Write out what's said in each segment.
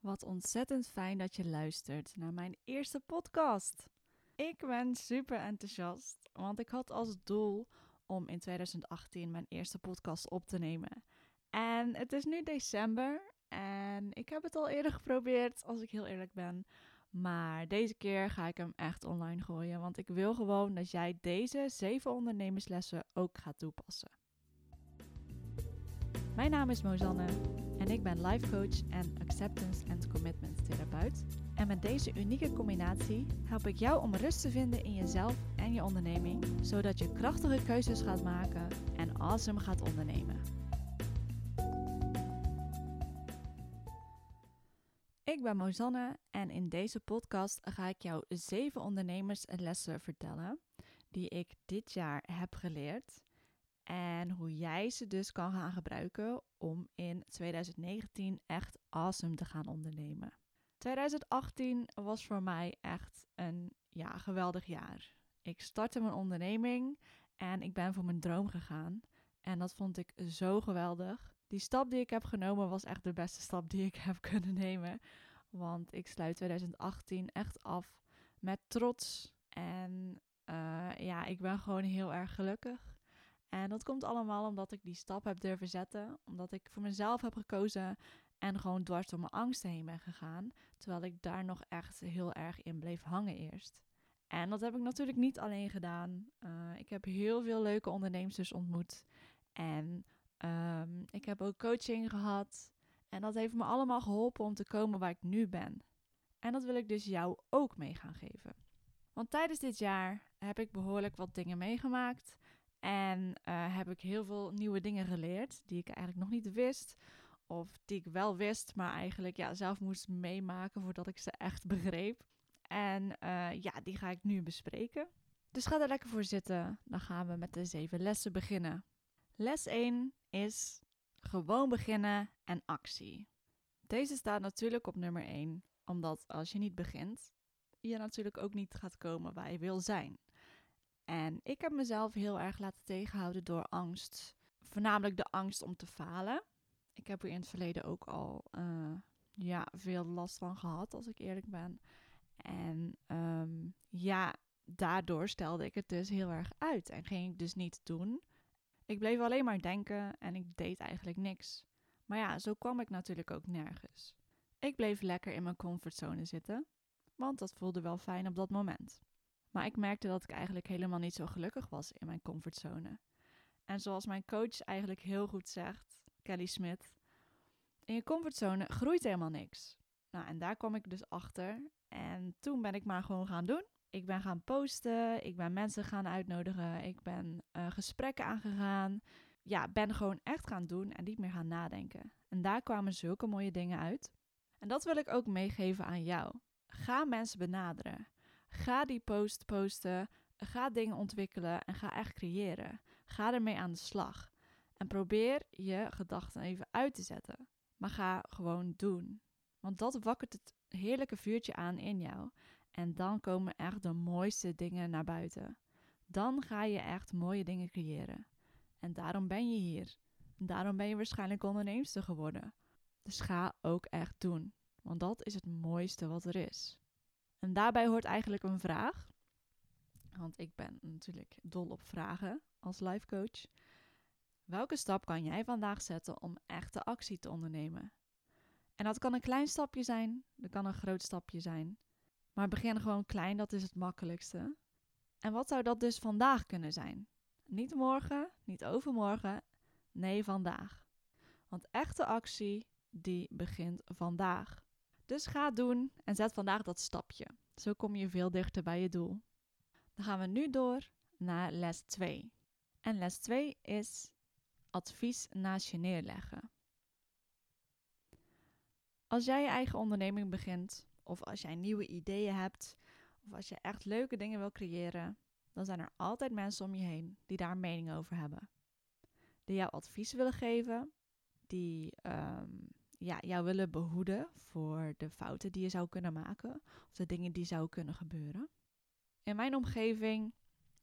Wat ontzettend fijn dat je luistert naar mijn eerste podcast. Ik ben super enthousiast, want ik had als doel om in 2018 mijn eerste podcast op te nemen. En het is nu december en ik heb het al eerder geprobeerd, als ik heel eerlijk ben. Maar deze keer ga ik hem echt online gooien, want ik wil gewoon dat jij deze zeven ondernemerslessen ook gaat toepassen. Mijn naam is Mozanne en ik ben life coach en acceptance and commitment therapeut. En met deze unieke combinatie help ik jou om rust te vinden in jezelf en je onderneming, zodat je krachtige keuzes gaat maken en awesome gaat ondernemen. Ik ben Mozanne en in deze podcast ga ik jou zeven ondernemerslessen vertellen die ik dit jaar heb geleerd en hoe jij ze dus kan gaan gebruiken om in 2019 echt awesome te gaan ondernemen. 2018 was voor mij echt een ja, geweldig jaar. Ik startte mijn onderneming en ik ben voor mijn droom gegaan. En dat vond ik zo geweldig. Die stap die ik heb genomen was echt de beste stap die ik heb kunnen nemen. Want ik sluit 2018 echt af met trots. En uh, ja, ik ben gewoon heel erg gelukkig. En dat komt allemaal omdat ik die stap heb durven zetten. Omdat ik voor mezelf heb gekozen en gewoon dwars door mijn angsten heen ben gegaan. Terwijl ik daar nog echt heel erg in bleef hangen eerst. En dat heb ik natuurlijk niet alleen gedaan. Uh, ik heb heel veel leuke ondernemers ontmoet. En um, ik heb ook coaching gehad. En dat heeft me allemaal geholpen om te komen waar ik nu ben. En dat wil ik dus jou ook mee gaan geven. Want tijdens dit jaar heb ik behoorlijk wat dingen meegemaakt. En uh, heb ik heel veel nieuwe dingen geleerd die ik eigenlijk nog niet wist. Of die ik wel wist, maar eigenlijk ja, zelf moest meemaken voordat ik ze echt begreep. En uh, ja, die ga ik nu bespreken. Dus ga er lekker voor zitten. Dan gaan we met de zeven lessen beginnen. Les 1 is gewoon beginnen en actie. Deze staat natuurlijk op nummer 1, omdat als je niet begint, je natuurlijk ook niet gaat komen waar je wil zijn. En ik heb mezelf heel erg laten tegenhouden door angst. Voornamelijk de angst om te falen. Ik heb er in het verleden ook al uh, ja, veel last van gehad, als ik eerlijk ben. En um, ja, daardoor stelde ik het dus heel erg uit en ging ik dus niet doen. Ik bleef alleen maar denken en ik deed eigenlijk niks. Maar ja, zo kwam ik natuurlijk ook nergens. Ik bleef lekker in mijn comfortzone zitten, want dat voelde wel fijn op dat moment. Maar ik merkte dat ik eigenlijk helemaal niet zo gelukkig was in mijn comfortzone. En zoals mijn coach eigenlijk heel goed zegt, Kelly Smith, in je comfortzone groeit helemaal niks. Nou, en daar kwam ik dus achter. En toen ben ik maar gewoon gaan doen. Ik ben gaan posten, ik ben mensen gaan uitnodigen, ik ben uh, gesprekken aangegaan. Ja, ben gewoon echt gaan doen en niet meer gaan nadenken. En daar kwamen zulke mooie dingen uit. En dat wil ik ook meegeven aan jou. Ga mensen benaderen. Ga die post posten. Ga dingen ontwikkelen en ga echt creëren. Ga ermee aan de slag. En probeer je gedachten even uit te zetten. Maar ga gewoon doen. Want dat wakkert het heerlijke vuurtje aan in jou. En dan komen echt de mooiste dingen naar buiten. Dan ga je echt mooie dingen creëren. En daarom ben je hier. En daarom ben je waarschijnlijk onderneemster geworden. Dus ga ook echt doen. Want dat is het mooiste wat er is. En daarbij hoort eigenlijk een vraag. Want ik ben natuurlijk dol op vragen als life coach. Welke stap kan jij vandaag zetten om echte actie te ondernemen? En dat kan een klein stapje zijn, dat kan een groot stapje zijn. Maar begin gewoon klein, dat is het makkelijkste. En wat zou dat dus vandaag kunnen zijn? Niet morgen, niet overmorgen, nee vandaag. Want echte actie, die begint vandaag. Dus ga doen en zet vandaag dat stapje. Zo kom je veel dichter bij je doel. Dan gaan we nu door naar les 2. En les 2 is advies naast je neerleggen. Als jij je eigen onderneming begint, of als jij nieuwe ideeën hebt, of als je echt leuke dingen wil creëren, dan zijn er altijd mensen om je heen die daar mening over hebben. Die jou advies willen geven, die um, ja, jou willen behoeden voor de fouten die je zou kunnen maken of de dingen die zouden kunnen gebeuren. In mijn omgeving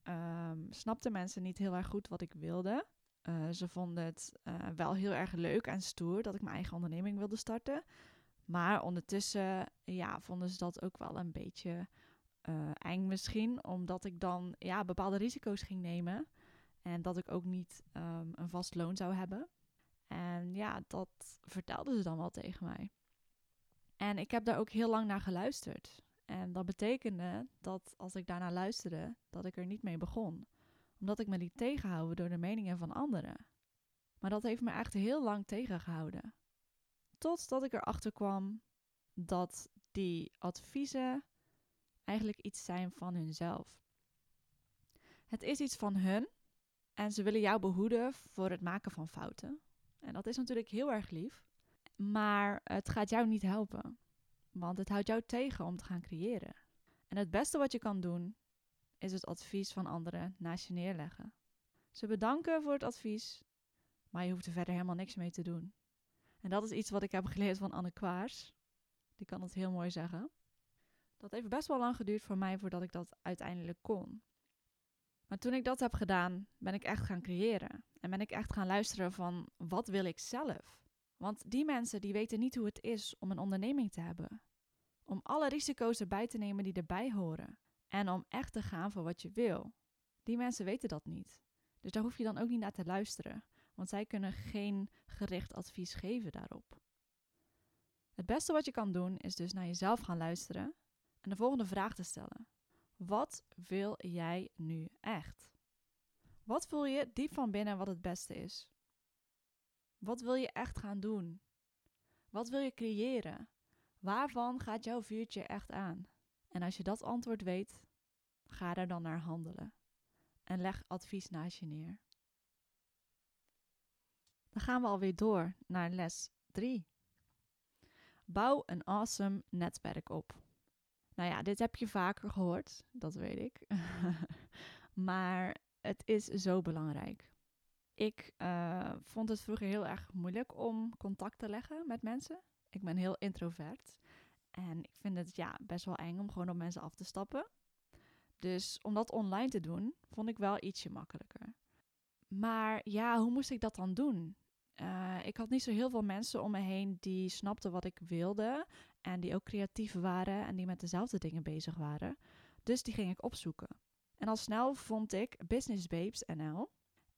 um, snapten mensen niet heel erg goed wat ik wilde. Uh, ze vonden het uh, wel heel erg leuk en stoer dat ik mijn eigen onderneming wilde starten. Maar ondertussen ja, vonden ze dat ook wel een beetje uh, eng misschien, omdat ik dan ja, bepaalde risico's ging nemen. En dat ik ook niet um, een vast loon zou hebben. En ja, dat vertelden ze dan wel tegen mij. En ik heb daar ook heel lang naar geluisterd. En dat betekende dat als ik daarnaar luisterde, dat ik er niet mee begon. Omdat ik me liet tegenhouden door de meningen van anderen. Maar dat heeft me echt heel lang tegengehouden. Totdat ik erachter kwam dat die adviezen eigenlijk iets zijn van hunzelf. Het is iets van hun en ze willen jou behoeden voor het maken van fouten. En dat is natuurlijk heel erg lief, maar het gaat jou niet helpen, want het houdt jou tegen om te gaan creëren. En het beste wat je kan doen, is het advies van anderen naast je neerleggen. Ze bedanken voor het advies, maar je hoeft er verder helemaal niks mee te doen. En dat is iets wat ik heb geleerd van Anne Kwaars. Die kan het heel mooi zeggen. Dat heeft best wel lang geduurd voor mij voordat ik dat uiteindelijk kon. Maar toen ik dat heb gedaan, ben ik echt gaan creëren. En ben ik echt gaan luisteren van wat wil ik zelf? Want die mensen die weten niet hoe het is om een onderneming te hebben. Om alle risico's erbij te nemen die erbij horen. En om echt te gaan voor wat je wil. Die mensen weten dat niet. Dus daar hoef je dan ook niet naar te luisteren. Want zij kunnen geen gericht advies geven daarop. Het beste wat je kan doen is dus naar jezelf gaan luisteren en de volgende vraag te stellen. Wat wil jij nu echt? Wat voel je diep van binnen wat het beste is? Wat wil je echt gaan doen? Wat wil je creëren? Waarvan gaat jouw vuurtje echt aan? En als je dat antwoord weet, ga er dan naar handelen. En leg advies naast je neer. Dan gaan we alweer door naar les 3. Bouw een awesome netwerk op. Nou ja, dit heb je vaker gehoord, dat weet ik. maar het is zo belangrijk. Ik uh, vond het vroeger heel erg moeilijk om contact te leggen met mensen. Ik ben heel introvert. En ik vind het ja, best wel eng om gewoon op mensen af te stappen. Dus om dat online te doen, vond ik wel ietsje makkelijker. Maar ja, hoe moest ik dat dan doen? Uh, ik had niet zo heel veel mensen om me heen die snapten wat ik wilde. En die ook creatief waren en die met dezelfde dingen bezig waren. Dus die ging ik opzoeken. En al snel vond ik Business Babes NL.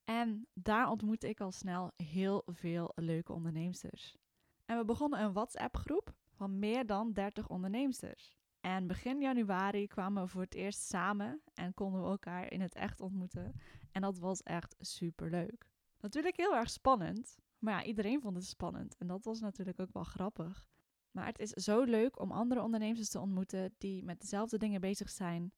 En daar ontmoette ik al snel heel veel leuke onderneemsters. En we begonnen een WhatsApp-groep van meer dan 30 onderneemsters. En begin januari kwamen we voor het eerst samen en konden we elkaar in het echt ontmoeten. En dat was echt super leuk. Natuurlijk heel erg spannend, maar ja, iedereen vond het spannend. En dat was natuurlijk ook wel grappig. Maar het is zo leuk om andere ondernemers te ontmoeten die met dezelfde dingen bezig zijn.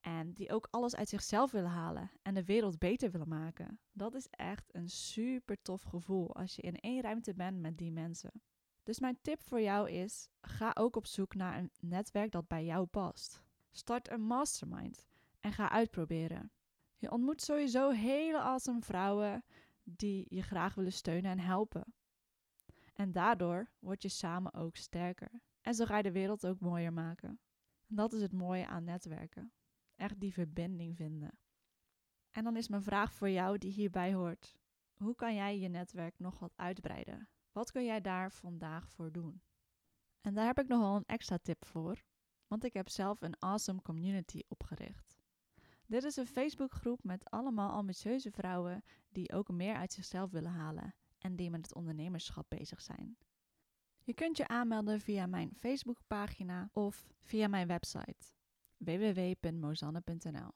En die ook alles uit zichzelf willen halen en de wereld beter willen maken. Dat is echt een super tof gevoel als je in één ruimte bent met die mensen. Dus mijn tip voor jou is: ga ook op zoek naar een netwerk dat bij jou past. Start een mastermind en ga uitproberen. Je ontmoet sowieso hele awesome vrouwen die je graag willen steunen en helpen. En daardoor word je samen ook sterker. En zo ga je de wereld ook mooier maken. En dat is het mooie aan netwerken. Echt die verbinding vinden. En dan is mijn vraag voor jou die hierbij hoort. Hoe kan jij je netwerk nog wat uitbreiden? Wat kun jij daar vandaag voor doen? En daar heb ik nog wel een extra tip voor, want ik heb zelf een awesome community opgericht. Dit is een Facebookgroep met allemaal ambitieuze vrouwen die ook meer uit zichzelf willen halen en die met het ondernemerschap bezig zijn. Je kunt je aanmelden via mijn Facebookpagina of via mijn website www.mozanne.nl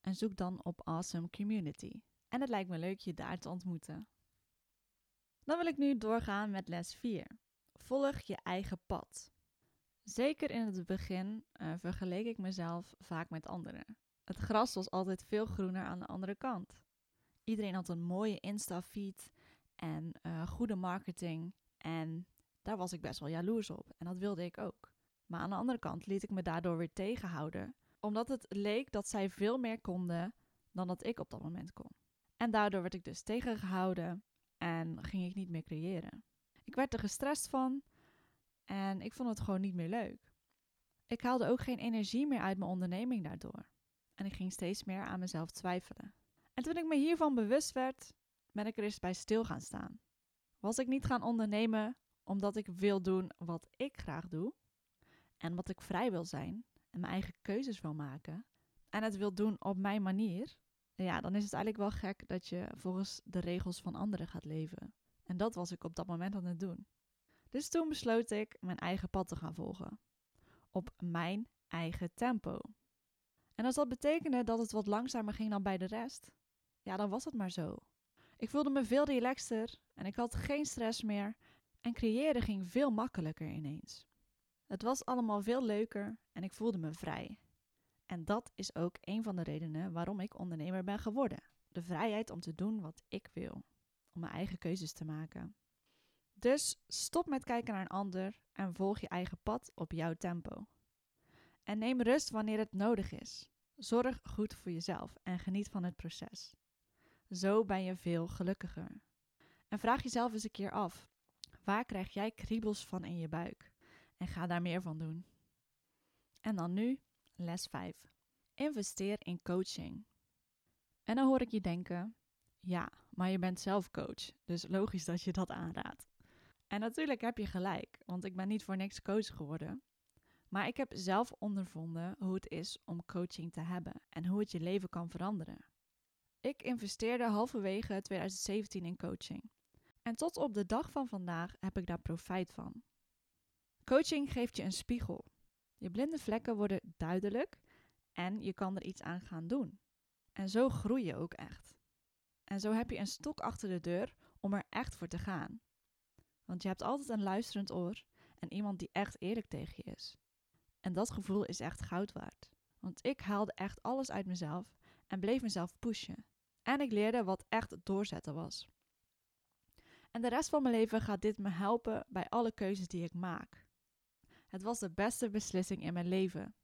en zoek dan op Awesome Community. En het lijkt me leuk je daar te ontmoeten. Dan wil ik nu doorgaan met les 4. Volg je eigen pad. Zeker in het begin uh, vergeleek ik mezelf vaak met anderen. Het gras was altijd veel groener aan de andere kant. Iedereen had een mooie Insta-feed en uh, goede marketing. En daar was ik best wel jaloers op. En dat wilde ik ook. Maar aan de andere kant liet ik me daardoor weer tegenhouden, omdat het leek dat zij veel meer konden dan dat ik op dat moment kon. En daardoor werd ik dus tegengehouden en ging ik niet meer creëren. Ik werd er gestrest van en ik vond het gewoon niet meer leuk. Ik haalde ook geen energie meer uit mijn onderneming daardoor. En ik ging steeds meer aan mezelf twijfelen. En toen ik me hiervan bewust werd, ben ik er eens bij stil gaan staan. Was ik niet gaan ondernemen omdat ik wil doen wat ik graag doe en wat ik vrij wil zijn en mijn eigen keuzes wil maken en het wil doen op mijn manier, ja, dan is het eigenlijk wel gek dat je volgens de regels van anderen gaat leven. En dat was ik op dat moment aan het doen. Dus toen besloot ik mijn eigen pad te gaan volgen. Op mijn eigen tempo. En als dat betekende dat het wat langzamer ging dan bij de rest, ja, dan was het maar zo. Ik voelde me veel relaxter en ik had geen stress meer en creëren ging veel makkelijker ineens. Het was allemaal veel leuker en ik voelde me vrij. En dat is ook een van de redenen waarom ik ondernemer ben geworden. De vrijheid om te doen wat ik wil, om mijn eigen keuzes te maken. Dus stop met kijken naar een ander en volg je eigen pad op jouw tempo. En neem rust wanneer het nodig is. Zorg goed voor jezelf en geniet van het proces. Zo ben je veel gelukkiger. En vraag jezelf eens een keer af: waar krijg jij kriebels van in je buik? En ga daar meer van doen. En dan nu les 5. Investeer in coaching. En dan hoor ik je denken: ja, maar je bent zelf coach, dus logisch dat je dat aanraadt. En natuurlijk heb je gelijk, want ik ben niet voor niks coach geworden. Maar ik heb zelf ondervonden hoe het is om coaching te hebben en hoe het je leven kan veranderen. Ik investeerde halverwege 2017 in coaching. En tot op de dag van vandaag heb ik daar profijt van. Coaching geeft je een spiegel. Je blinde vlekken worden duidelijk en je kan er iets aan gaan doen. En zo groei je ook echt. En zo heb je een stok achter de deur om er echt voor te gaan. Want je hebt altijd een luisterend oor en iemand die echt eerlijk tegen je is. En dat gevoel is echt goud waard. Want ik haalde echt alles uit mezelf en bleef mezelf pushen. En ik leerde wat echt doorzetten was. En de rest van mijn leven gaat dit me helpen bij alle keuzes die ik maak. Het was de beste beslissing in mijn leven.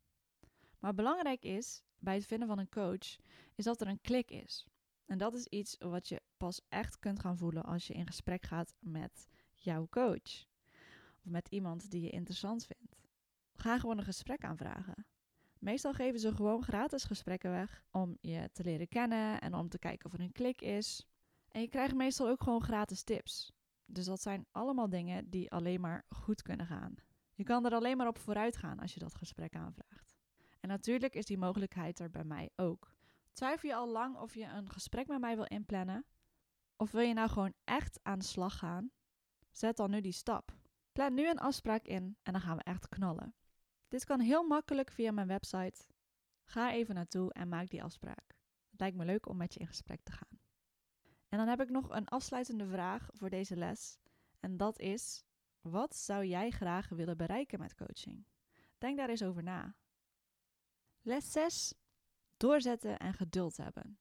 Maar belangrijk is bij het vinden van een coach, is dat er een klik is. En dat is iets wat je pas echt kunt gaan voelen als je in gesprek gaat met jouw coach. Of met iemand die je interessant vindt. Ga gewoon een gesprek aanvragen. Meestal geven ze gewoon gratis gesprekken weg om je te leren kennen en om te kijken of er een klik is. En je krijgt meestal ook gewoon gratis tips. Dus dat zijn allemaal dingen die alleen maar goed kunnen gaan. Je kan er alleen maar op vooruit gaan als je dat gesprek aanvraagt. En natuurlijk is die mogelijkheid er bij mij ook. Twijfel je al lang of je een gesprek met mij wil inplannen? Of wil je nou gewoon echt aan de slag gaan? Zet dan nu die stap. Plan nu een afspraak in en dan gaan we echt knallen. Dit kan heel makkelijk via mijn website. Ga even naartoe en maak die afspraak. Het lijkt me leuk om met je in gesprek te gaan. En dan heb ik nog een afsluitende vraag voor deze les. En dat is: wat zou jij graag willen bereiken met coaching? Denk daar eens over na. Les 6. Doorzetten en geduld hebben.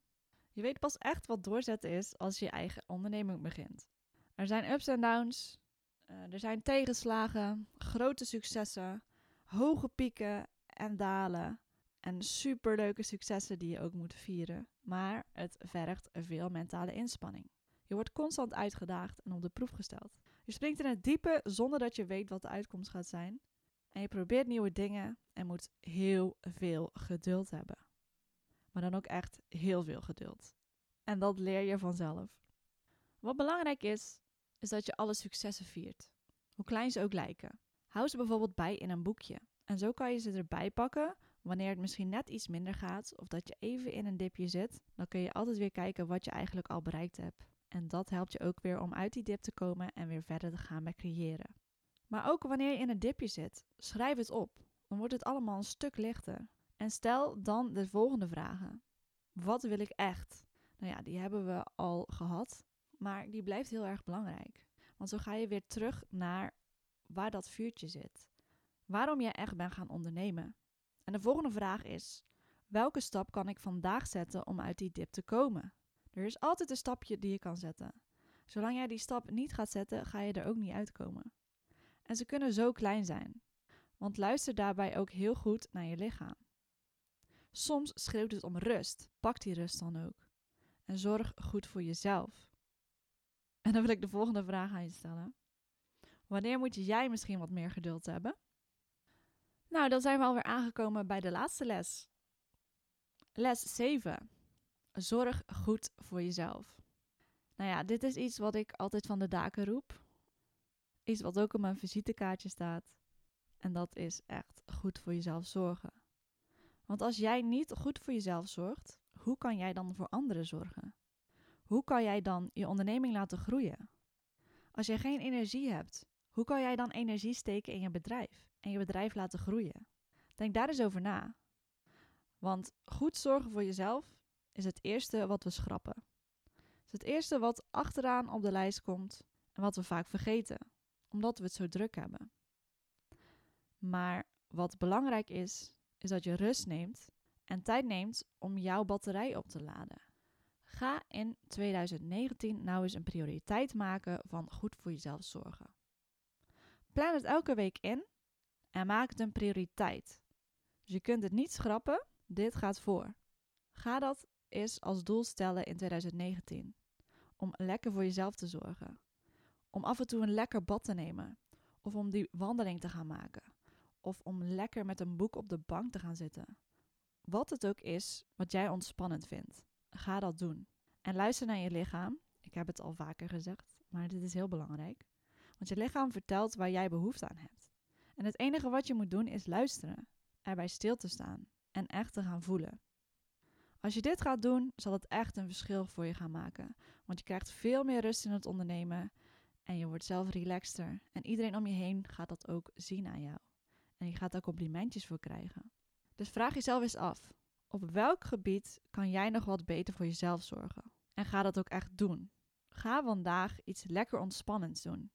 Je weet pas echt wat doorzetten is als je je eigen onderneming begint. Er zijn ups en downs, uh, er zijn tegenslagen, grote successen, hoge pieken en dalen en superleuke successen die je ook moet vieren. Maar het vergt veel mentale inspanning. Je wordt constant uitgedaagd en op de proef gesteld. Je springt in het diepe zonder dat je weet wat de uitkomst gaat zijn. En je probeert nieuwe dingen en moet heel veel geduld hebben. Maar dan ook echt heel veel geduld. En dat leer je vanzelf. Wat belangrijk is, is dat je alle successen viert. Hoe klein ze ook lijken. Hou ze bijvoorbeeld bij in een boekje. En zo kan je ze erbij pakken wanneer het misschien net iets minder gaat of dat je even in een dipje zit. Dan kun je altijd weer kijken wat je eigenlijk al bereikt hebt. En dat helpt je ook weer om uit die dip te komen en weer verder te gaan met creëren. Maar ook wanneer je in een dipje zit, schrijf het op. Dan wordt het allemaal een stuk lichter. En stel dan de volgende vragen. Wat wil ik echt? Nou ja, die hebben we al gehad, maar die blijft heel erg belangrijk. Want zo ga je weer terug naar waar dat vuurtje zit. Waarom jij echt bent gaan ondernemen. En de volgende vraag is: welke stap kan ik vandaag zetten om uit die dip te komen? Er is altijd een stapje die je kan zetten. Zolang jij die stap niet gaat zetten, ga je er ook niet uitkomen. En ze kunnen zo klein zijn. Want luister daarbij ook heel goed naar je lichaam. Soms schreeuwt het om rust. Pak die rust dan ook. En zorg goed voor jezelf. En dan wil ik de volgende vraag aan je stellen. Wanneer moet jij misschien wat meer geduld hebben? Nou, dan zijn we alweer aangekomen bij de laatste les. Les 7. Zorg goed voor jezelf. Nou ja, dit is iets wat ik altijd van de daken roep. Iets wat ook op mijn visitekaartje staat. En dat is echt goed voor jezelf zorgen. Want als jij niet goed voor jezelf zorgt, hoe kan jij dan voor anderen zorgen? Hoe kan jij dan je onderneming laten groeien? Als je geen energie hebt, hoe kan jij dan energie steken in je bedrijf en je bedrijf laten groeien? Denk daar eens over na. Want goed zorgen voor jezelf is het eerste wat we schrappen. Het is het eerste wat achteraan op de lijst komt en wat we vaak vergeten, omdat we het zo druk hebben. Maar wat belangrijk is, is dat je rust neemt en tijd neemt om jouw batterij op te laden. Ga in 2019 nou eens een prioriteit maken van goed voor jezelf zorgen. Plan het elke week in en maak het een prioriteit. Dus je kunt het niet schrappen, dit gaat voor. Ga dat eens als doel stellen in 2019. Om lekker voor jezelf te zorgen. Om af en toe een lekker bad te nemen. Of om die wandeling te gaan maken. Of om lekker met een boek op de bank te gaan zitten. Wat het ook is wat jij ontspannend vindt, ga dat doen. En luister naar je lichaam. Ik heb het al vaker gezegd, maar dit is heel belangrijk. Want je lichaam vertelt waar jij behoefte aan hebt. En het enige wat je moet doen is luisteren, erbij stil te staan en echt te gaan voelen. Als je dit gaat doen, zal het echt een verschil voor je gaan maken. Want je krijgt veel meer rust in het ondernemen en je wordt zelf relaxter. En iedereen om je heen gaat dat ook zien aan jou. En je gaat daar complimentjes voor krijgen. Dus vraag jezelf eens af: op welk gebied kan jij nog wat beter voor jezelf zorgen? En ga dat ook echt doen. Ga vandaag iets lekker ontspannends doen.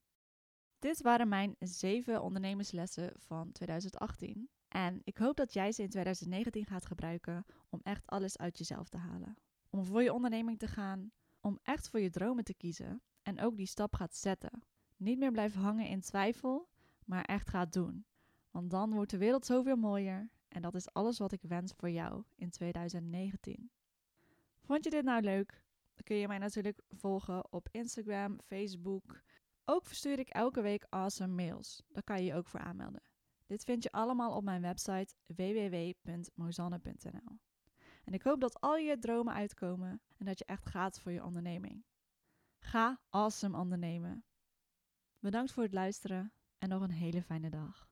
Dit waren mijn zeven ondernemerslessen van 2018. En ik hoop dat jij ze in 2019 gaat gebruiken om echt alles uit jezelf te halen. Om voor je onderneming te gaan, om echt voor je dromen te kiezen en ook die stap gaat zetten. Niet meer blijven hangen in twijfel, maar echt gaat doen. Want dan wordt de wereld zoveel mooier en dat is alles wat ik wens voor jou in 2019. Vond je dit nou leuk? Dan kun je mij natuurlijk volgen op Instagram, Facebook. Ook verstuur ik elke week awesome mails. Daar kan je je ook voor aanmelden. Dit vind je allemaal op mijn website www.mozanne.nl. En ik hoop dat al je dromen uitkomen en dat je echt gaat voor je onderneming. Ga awesome ondernemen. Bedankt voor het luisteren en nog een hele fijne dag.